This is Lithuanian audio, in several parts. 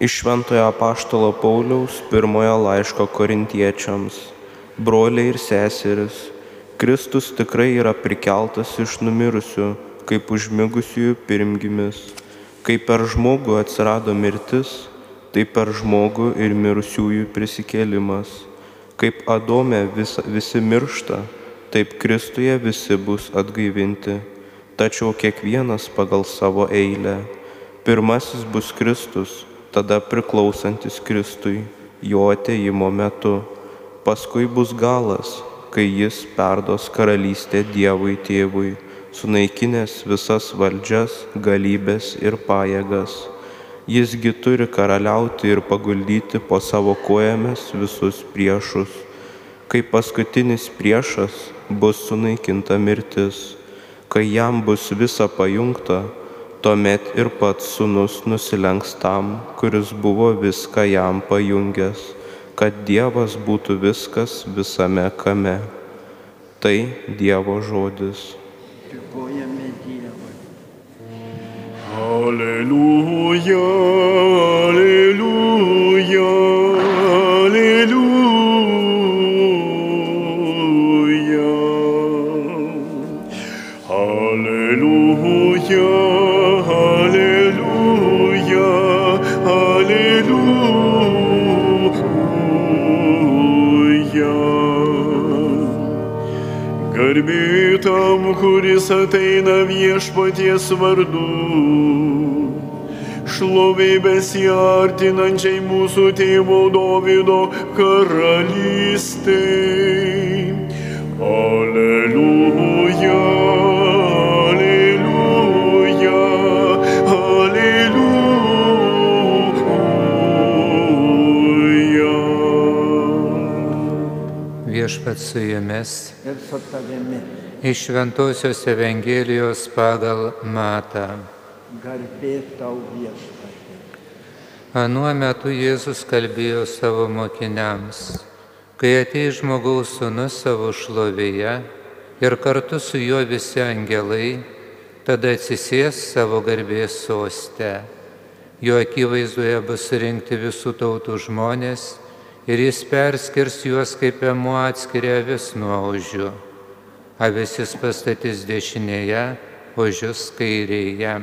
Iš Šventojo apaštalo Pauliaus pirmojo laiško korintiečiams, broliai ir seseris, Kristus tikrai yra prikeltas iš numirusių, kaip užmigusiųjų pirmgimis, kaip per žmogų atsirado mirtis, taip per žmogų ir mirusiųjų prisikėlimas, kaip Adome vis, visi miršta, taip Kristuje visi bus atgaivinti, tačiau kiekvienas pagal savo eilę. Pirmasis bus Kristus tada priklausantis Kristui jo ateimo metu. Paskui bus galas, kai jis perdos karalystę Dievui tėvui, sunaikinęs visas valdžias, galybės ir pajėgas. Jisgi turi karaliauti ir paguldyti po savo kojomis visus priešus. Kai paskutinis priešas bus sunaikinta mirtis, kai jam bus visa pajungta, tuomet ir pats sunus nusilenks tam, kuris buvo viską jam pajungęs, kad Dievas būtų viskas visame kame. Tai Dievo žodis. Dėkojame Dievui. Alleluja, alleluja, alleluja. Ateina viešpaties vardu. Šlovė besiartinančiai mūsų tėvo Dovido karalystė. Alleluja, alleluja, alleluja. Viešpats su jumis Ir su tavimi iš Šventojios Evangelijos pagal Matą. garbė tau viešpatė. Anuo metu Jėzus kalbėjo savo mokiniams, kai ateis žmogaus sunus savo šlovėje ir kartu su juo visi angelai, tada atsisės savo garbės soste. Jo akivaizdoje bus surinkti visų tautų žmonės ir jis perskirs juos kaip emu atskiria vis nuo ožių. Avisis pastatys dešinėje, ožius kairėje.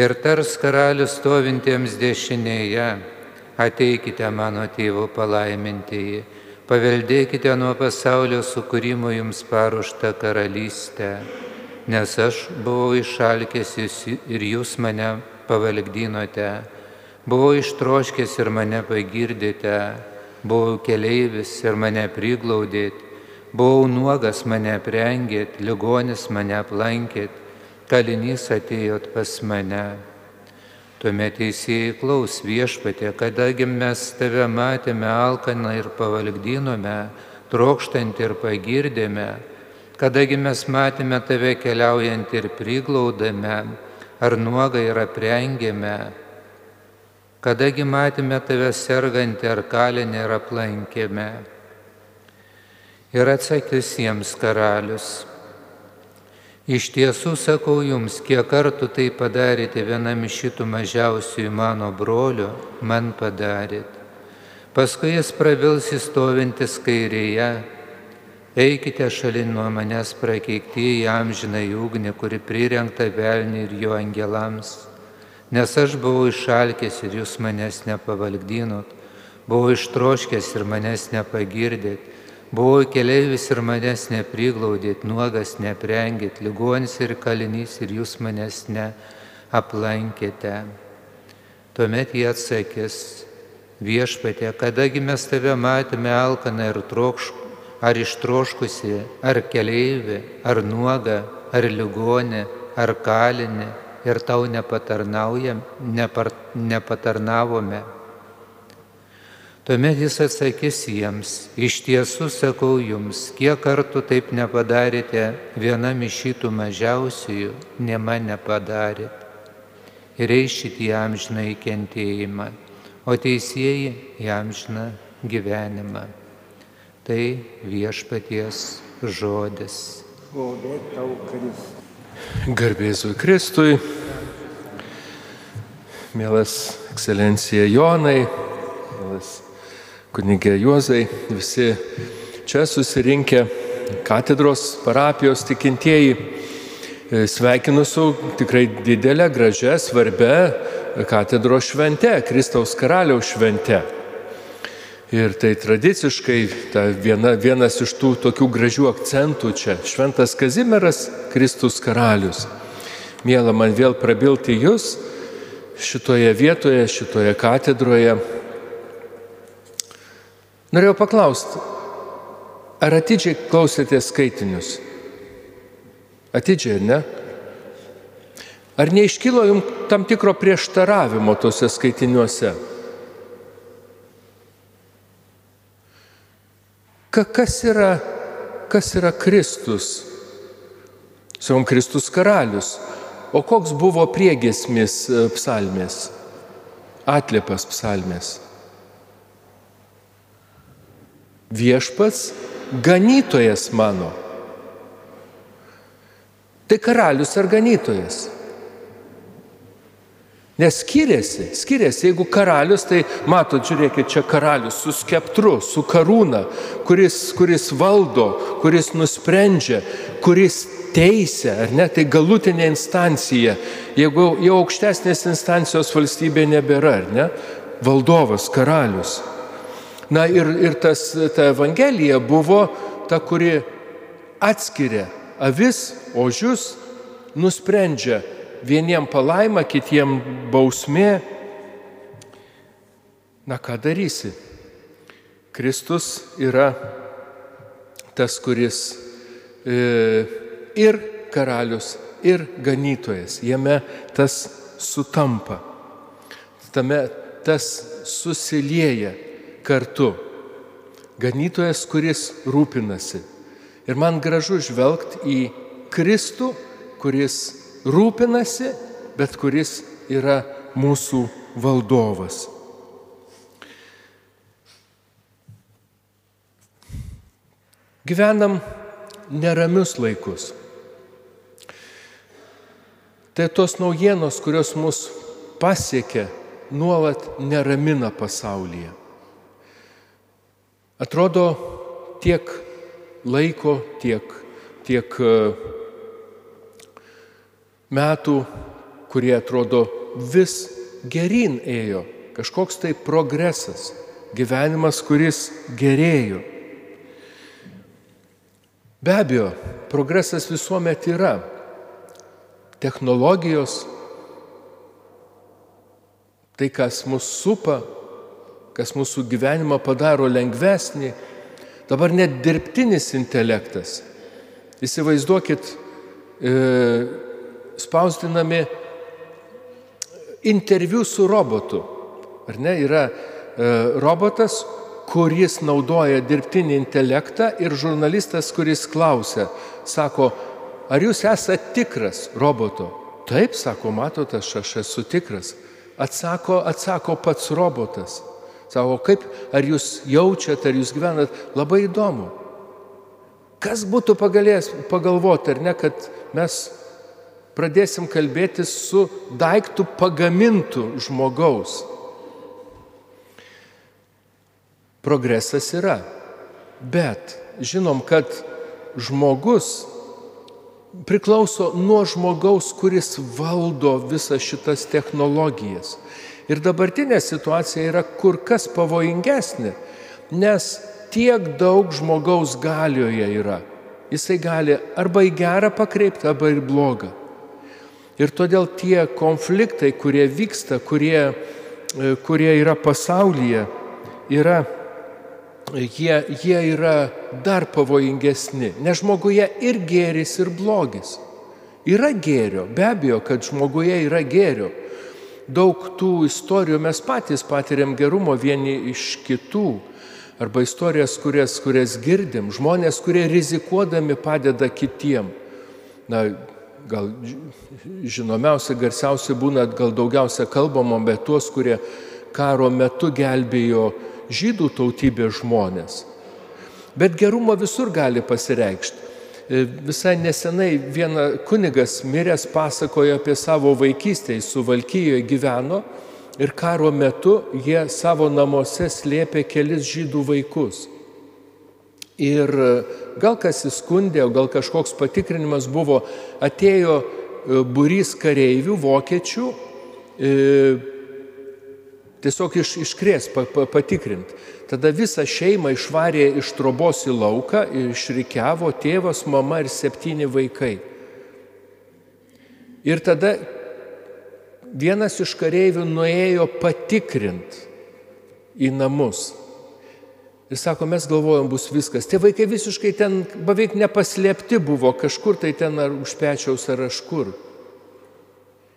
Ir tars karalius stovintiems dešinėje, ateikite mano tėvo palaimintieji, paveldėkite nuo pasaulio sukūrimo jums paruoštą karalystę, nes aš buvau išalkęs ir jūs mane pavalgdinote, buvau ištroškęs ir mane pagirdėte, buvau keleivis ir mane priglaudėt, buvau nuogas mane prengėt, ligonis mane aplankėt, kalinys atėjot pas mane. Tuomet teisėjai klaus viešpatė, kadagi mes tave matėme alkaną ir pavalgdinome, trokštant ir pagirdėme, kadagi mes matėme tave keliaujant ir priglaudame, ar nuogą ir aprengėme, kadagi matėme tave sergantį ar kalinį ir aplankėme. Ir atsakys jiems karalius. Iš tiesų sakau jums, kiek kartų tai padarėte vienam iš šitų mažiausiųjų mano brolių, man padarėt. Paskui jis pravils įstovintis kairėje, eikite šalin nuo manęs prakeiktieji amžiną į ugnį, kuri prirengta velniui ir jo angelams. Nes aš buvau išalkęs ir jūs manęs nepavalgdinot, buvau ištroškęs ir manęs nepagirdėt, Buvau keleivis ir manęs nepriglaudėt, nuogas neprengėt, ligonis ir kalinys ir jūs manęs neaplankėte. Tuomet jie atsakys, viešpatė, kadagi mes tave matėme alkaną ir trokšką, ar ištroškusi, ar keleivį, ar nuogą, ar ligonį, ar kalinį ir tau nepar, nepatarnavome. Tuomet jis atsakys jiems, iš tiesų sakau jums, kiek kartų taip nepadarėte vienam iš šitų mažiausiųjų, ne man nepadarėt. Ir eišit į amžiną įkentėjimą, o teisėjai į amžiną gyvenimą. Tai viešpaties žodis. Garbėsiu Kristui. mielas ekscelencija Jonai, mielas kunigė Juozai, visi čia susirinkę katedros parapijos tikintieji. E, Sveikinu su tikrai didelė, gražia, svarbia katedros švente, Kristaus karaliaus švente. Ir tai tradiciškai ta viena, vienas iš tų tokių gražių akcentų čia - Šventas Kazimieras Kristus karalius. Mėla man vėl prabilti jūs šitoje vietoje, šitoje katedroje. Norėjau paklausti, ar atidžiai klausėtės skaitinius? Atidžiai, ne? Ar neiškilo jums tam tikro prieštaravimo tuose skaitiniuose? Ka, kas, yra, kas yra Kristus? Sakom, Kristus karalius. O koks buvo priegesmis e, psalmės? Atliepas psalmės. Viešpats ganytojas mano. Tai karalius ar ganytojas? Nes skiriasi, skiriasi. Jeigu karalius, tai matot, žiūrėkit, čia karalius su skeptru, su karūna, kuris, kuris valdo, kuris nusprendžia, kuris teisė, ar ne, tai galutinė instancija. Jeigu jau aukštesnės instancijos valstybė nebėra, ar ne, valdovas, karalius. Na ir, ir tas, ta Evangelija buvo ta, kuri atskiria avis, ožius, nusprendžia vieniem palaima, kitiem bausmė. Na ką darysi? Kristus yra tas, kuris e, ir karalius, ir ganytojas. Jame tas sutampa. Tame tas susilieja kartu. Ganytojas, kuris rūpinasi. Ir man gražu žvelgti į Kristų, kuris rūpinasi, bet kuris yra mūsų valdovas. Gyvenam neramius laikus. Tai tos naujienos, kurios mus pasiekia, nuolat neramina pasaulyje. Atrodo, tiek laiko, tiek, tiek e, metų, kurie atrodo vis gerin ėjo, kažkoks tai progresas, gyvenimas, kuris gerėjo. Be abejo, progresas visuomet yra. Technologijos, tai kas mus supa, kas mūsų gyvenimą padaro lengvesnį, dabar net dirbtinis intelektas. Įsivaizduokit, e, spausdinami interviu su robotu. Ar ne, yra e, robotas, kuris naudoja dirbtinį intelektą ir žurnalistas, kuris klausia, sako, ar jūs esate tikras roboto? Taip, sako, matot, aš, aš esu tikras. Atsako, atsako pats robotas. Sako, kaip, ar jūs jaučiat, ar jūs gyvenat, labai įdomu. Kas būtų pagalėjęs pagalvoti, ar ne, kad mes pradėsim kalbėti su daiktų pagamintų žmogaus. Progresas yra, bet žinom, kad žmogus priklauso nuo žmogaus, kuris valdo visas šitas technologijas. Ir dabartinė situacija yra kur kas pavojingesnė, nes tiek daug žmogaus galioje yra. Jisai gali arba į gerą pakreipti, arba į blogą. Ir todėl tie konfliktai, kurie vyksta, kurie, e, kurie yra pasaulyje, yra, jie, jie yra dar pavojingesni. Nes žmoguje ir gėris, ir blogis. Yra gėrio, be abejo, kad žmoguje yra gėrio. Daug tų istorijų mes patys patiriam gerumo vieni iš kitų. Arba istorijas, kurias, kurias girdim, žmonės, kurie rizikuodami padeda kitiem. Na, gal žinomiausia, garsiausia būna, gal daugiausia kalbama apie tuos, kurie karo metu gelbėjo žydų tautybės žmonės. Bet gerumo visur gali pasireikšti. E, visai nesenai viena kunigas miręs pasakojo apie savo vaikystę, jis suvalkyjoje gyveno ir karo metu jie savo namuose slėpė kelis žydų vaikus. Ir gal kas įskundė, gal kažkoks patikrinimas buvo, atėjo e, burys kareivių, vokiečių, e, tiesiog iš, iškrės pa, pa, patikrint. Tada visą šeimą išvarė iš trobos į lauką, išrikiavo tėvas, mama ir septyni vaikai. Ir tada vienas iš kareivių nuėjo patikrint į namus. Ir sako, mes galvojom, bus viskas. Tie vaikai visiškai ten beveik nepaslėpti buvo, kažkur tai ten ar užpečiaus ar kažkur.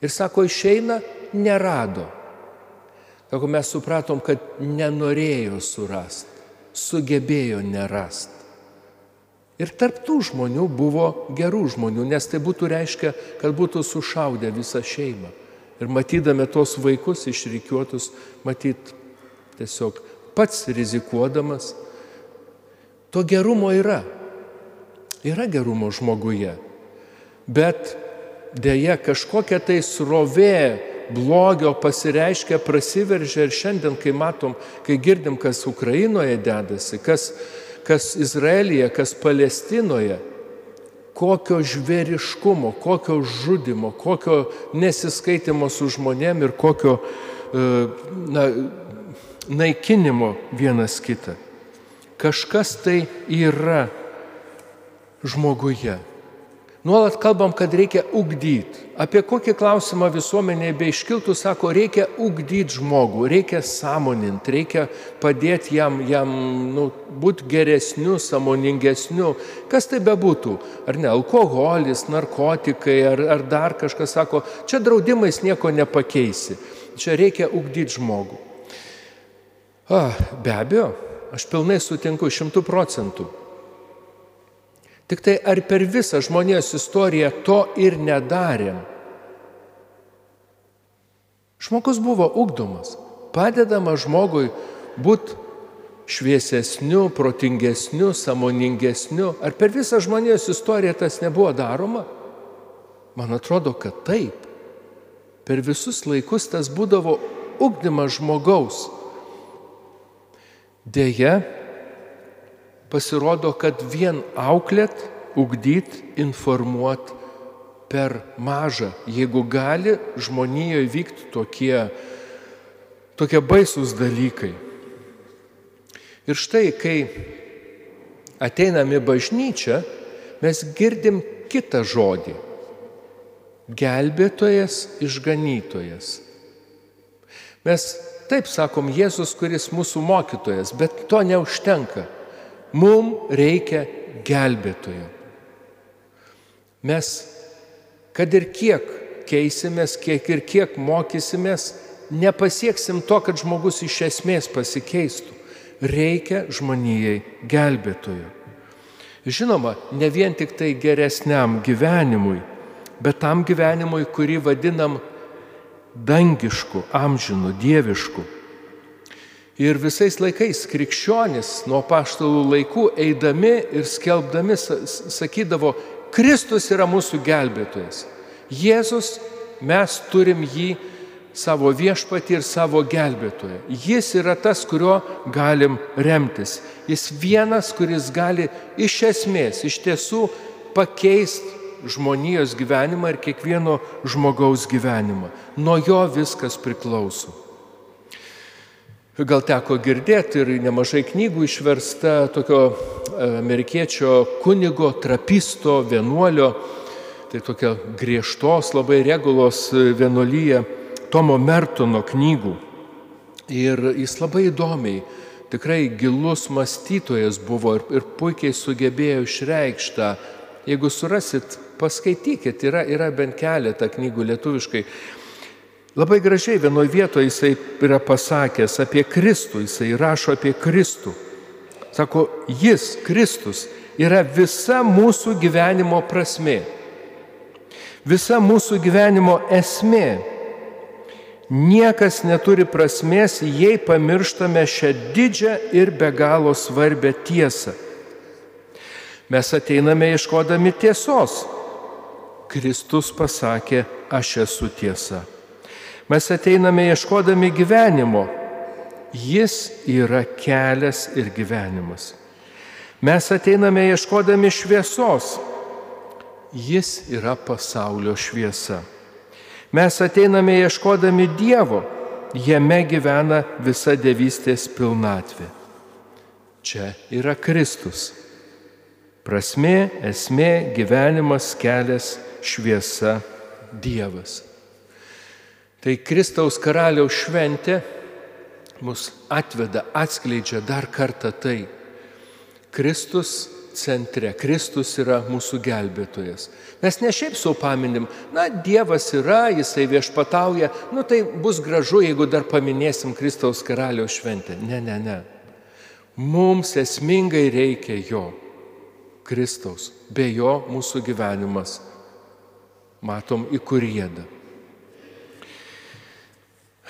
Ir sako, išeina, nerado. Sako, mes supratom, kad nenorėjo surasti, sugebėjo nerasti. Ir tarptų žmonių buvo gerų žmonių, nes tai būtų reiškia, kad būtų sušaudę visą šeimą. Ir matydami tos vaikus išrikiuotus, matyt, tiesiog pats rizikuodamas. To gerumo yra. Yra gerumo žmoguje. Bet dėja kažkokia tai srovė blogio pasireiškia, prasiveržia ir šiandien, kai matom, kai girdim, kas Ukrainoje dedasi, kas, kas Izraelyje, kas Palestinoje, kokio žvėriškumo, kokio žudimo, kokio nesiskaitimo su žmonėm ir kokio e, na, naikinimo vienas kitą. Kažkas tai yra žmoguje. Nuolat kalbam, kad reikia ugdyti. Apie kokį klausimą visuomenėje beiškiltų, sako, reikia ugdyti žmogų, reikia sąmoninti, reikia padėti jam, jam nu, būti geresniu, samoningesniu. Kas tai bebūtų? Ar ne, alkoholis, narkotikai, ar, ar dar kažkas sako, čia draudimais nieko nepakeisi. Čia reikia ugdyti žmogų. A, be abejo, aš pilnai sutinku šimtų procentų. Tik tai ar per visą žmonijos istoriją to ir nedarėm? Žmogus buvo ugdomas, padedama žmogui būti šviesesniu, protingesniu, samoningesniu. Ar per visą žmonijos istoriją tas nebuvo daroma? Man atrodo, kad taip. Per visus laikus tas būdavo ugdymas žmogaus. Deja, pasirodo, kad vien auklėt, ugdyt, informuot per maža, jeigu gali žmonijoje vykti tokie, tokie baisus dalykai. Ir štai, kai ateinam į bažnyčią, mes girdim kitą žodį - gelbėtojas, išganytojas. Mes taip sakom Jėzus, kuris mūsų mokytojas, bet to neužtenka. Mums reikia gelbėtojo. Mes, kad ir kiek keisimės, kiek ir kiek mokysimės, nepasieksim to, kad žmogus iš esmės pasikeistų. Reikia žmonijai gelbėtojo. Žinoma, ne vien tik tai geresniam gyvenimui, bet tam gyvenimui, kurį vadinam dangišku, amžinu, dievišku. Ir visais laikais krikščionis nuo paštalų laikų eidami ir skelbdami sakydavo, Kristus yra mūsų gelbėtojas. Jėzus, mes turim jį savo viešpatį ir savo gelbėtoją. Jis yra tas, kurio galim remtis. Jis vienas, kuris gali iš esmės, iš tiesų pakeisti žmonijos gyvenimą ir kiekvieno žmogaus gyvenimą. Nuo jo viskas priklauso. Gal teko girdėti ir nemažai knygų išversta tokio e, amerikiečio kunigo, trapisto, vienuolio, tai tokia griežtos, labai regulos vienuolyje Tomo Mertono knygų. Ir jis labai įdomiai, tikrai gilus mąstytojas buvo ir, ir puikiai sugebėjo išreikštą. Jeigu surasit, paskaitykit, yra, yra bent keletą knygų lietuviškai Labai gražiai vienoje vietoje jisai yra pasakęs apie Kristų, jisai rašo apie Kristų. Sako, jis, Kristus, yra visa mūsų gyvenimo prasme. Visa mūsų gyvenimo esmė. Niekas neturi prasmės, jei pamirštame šią didžią ir be galo svarbę tiesą. Mes ateiname ieškodami tiesos. Kristus pasakė, aš esu tiesa. Mes ateiname ieškodami gyvenimo. Jis yra kelias ir gyvenimas. Mes ateiname ieškodami šviesos. Jis yra pasaulio šviesa. Mes ateiname ieškodami Dievo. Jame gyvena visa devystės pilnatvė. Čia yra Kristus. Prasmė, esmė, gyvenimas, kelias, šviesa, Dievas. Tai Kristaus karaliaus šventė mus atveda, atskleidžia dar kartą tai. Kristus centre, Kristus yra mūsų gelbėtojas. Mes ne šiaip savo paminim, na, Dievas yra, jisai viešpatauja, nu tai bus gražu, jeigu dar paminėsim Kristaus karaliaus šventę. Ne, ne, ne. Mums esmingai reikia jo, Kristaus. Be jo mūsų gyvenimas, matom, į kur jėda.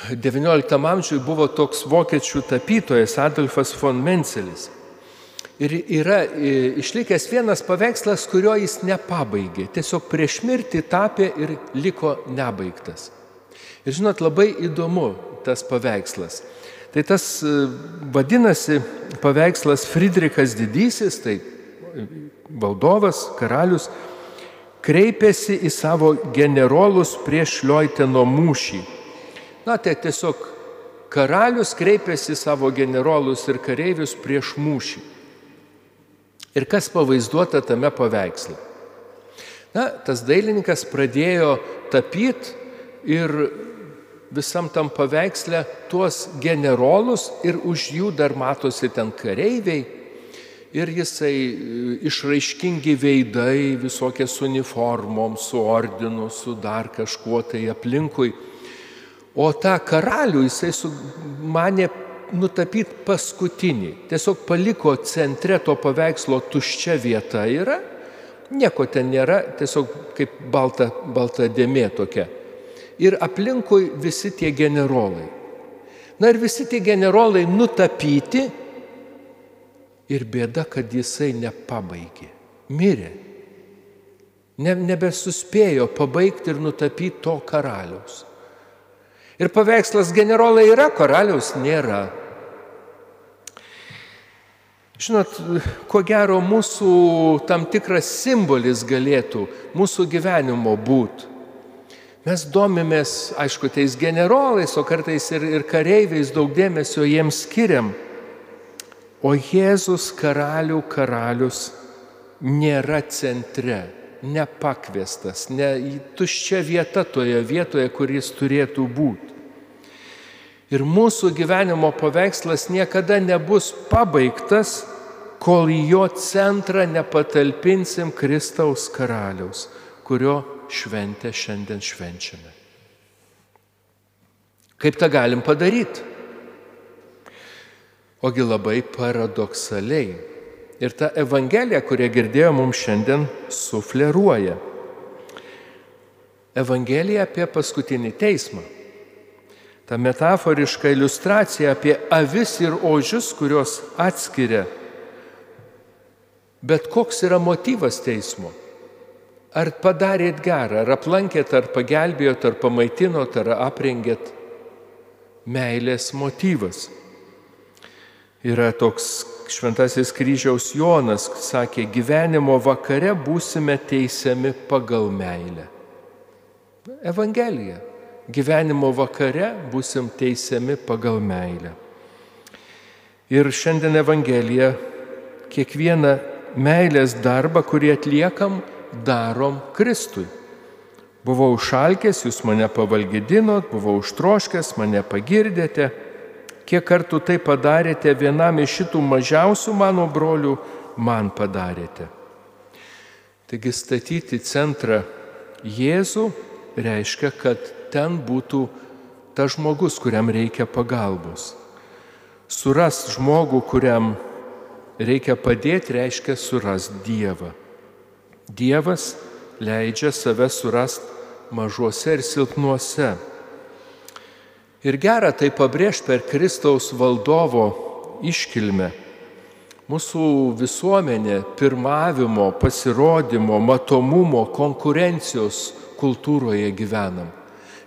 XIX amžiuje buvo toks vokiečių tapytojas Adolfas von Mencelis. Ir yra e, išlikęs vienas paveikslas, kurio jis nepabaigė. Tiesiog prieš mirtį tapė ir liko nebaigtas. Ir žinot, labai įdomu tas paveikslas. Tai tas e, vadinasi paveikslas Friedrichas Didysis, tai valdovas, karalius, kreipėsi į savo generolus prieš Liuiteno mūšį Na, tai tiesiog karalius kreipėsi savo generolus ir kareivius prieš mūšį. Ir kas pavaizduota tame paveiksle? Na, tas dailininkas pradėjo tapyti ir visam tam paveiksle tuos generolus ir už jų dar matosi ten kareiviai ir jisai e, išraiškingi veidai, visokie su uniformom, su ordinu, su dar kažkuo tai aplinkui. O tą karalių jisai manė nutapyti paskutinį. Tiesiog paliko centre to paveikslo tuščia vieta yra, nieko ten nėra, tiesiog kaip balta, balta dėmė tokia. Ir aplinkui visi tie generolai. Na ir visi tie generolai nutapyti ir bėda, kad jisai nepabaigė. Mirė. Ne, nebesuspėjo pabaigti ir nutapyti to karaliaus. Ir paveikslas generolai yra, karaliaus nėra. Žinot, ko gero mūsų tam tikras simbolis galėtų mūsų gyvenimo būti. Mes domimės, aišku, tais generolais, o kartais ir, ir kareiviais daug dėmesio jiems skiriam. O Jėzus karalių karalius nėra centre nepakviestas, ne tuščia vieta toje vietoje, kur jis turėtų būti. Ir mūsų gyvenimo paveikslas niekada nebus pabaigtas, kol į jo centrą nepatalpinsim Kristaus karaliaus, kurio šventę šiandien švenčiame. Kaip tą galim padaryti? Ogi labai paradoksaliai Ir ta Evangelija, kurią girdėjome mums šiandien, sufleruoja. Evangelija apie paskutinį teismą. Ta metaforiška iliustracija apie avis ir ožius, kurios atskiria. Bet koks yra motyvas teismo? Ar padarėt gerą, ar aplankėt, ar pagelbėjot, ar pamaitinot, ar aprengėt? Meilės motyvas. Yra toks šventasis kryžiaus Jonas sakė, gyvenimo vakare būsime teisiami pagal meilę. Evangelija. Gyvenimo vakare būsim teisiami pagal meilę. Ir šiandien Evangelija kiekvieną meilės darbą, kurį atliekam, darom Kristui. Buvau užšalkęs, jūs mane pavalgydinot, buvau užtroškęs, mane pagirdėte Kiek kartų tai padarėte vienam iš šitų mažiausių mano brolių, man padarėte. Taigi statyti centrą Jėzų reiškia, kad ten būtų tas žmogus, kuriam reikia pagalbos. Surast žmogų, kuriam reikia padėti, reiškia surast Dievą. Dievas leidžia save surast mažuose ir silpnuose Ir gera tai pabrėžti per Kristaus valdovo iškilmę. Mūsų visuomenė pirmavimo, pasirodymo, matomumo, konkurencijos kultūroje gyvenam.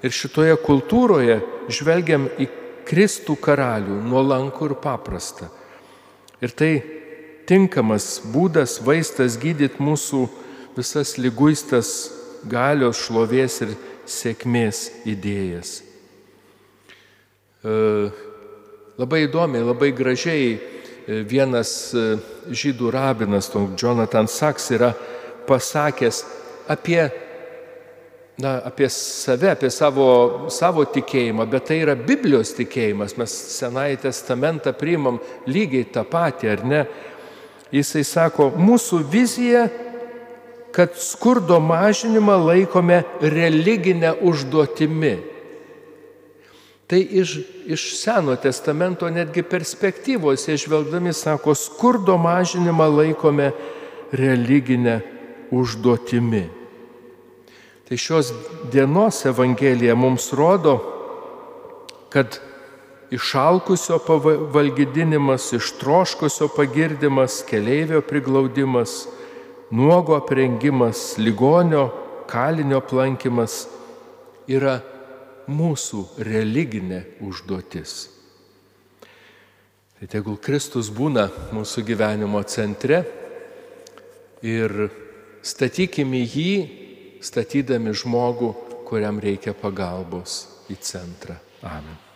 Ir šitoje kultūroje žvelgiam į Kristų karalių, nuolankų ir paprastą. Ir tai tinkamas būdas, vaistas gydyti mūsų visas lyguistas galios, šlovės ir sėkmės idėjas. E, labai įdomiai, labai gražiai e, vienas e, žydų rabinas, Jonathan Sachs, yra pasakęs apie na, apie save, apie savo, savo tikėjimą, bet tai yra Biblijos tikėjimas. Mes Senąjį testamentą priimam lygiai tą patį, ar ne? Jisai sako, mūsų vizija, kad skurdo mažinimą laikome religinę užduotimi. Tai iš, iš Seno testamento netgi perspektyvos, išvelgdami, sako, skurdo mažinimą laikome religinę užduotimi. Tai šios dienos Evangelija mums rodo, kad išalkusio valgydinimas, ištroškusio pagirdimas, keleivio priglaudimas, nuogo aprengimas, ligonio, kalinio plankimas yra mūsų religinė užduotis. Tai tegul Kristus būna mūsų gyvenimo centre ir statykime jį statydami žmogų, kuriam reikia pagalbos į centrą. Amen.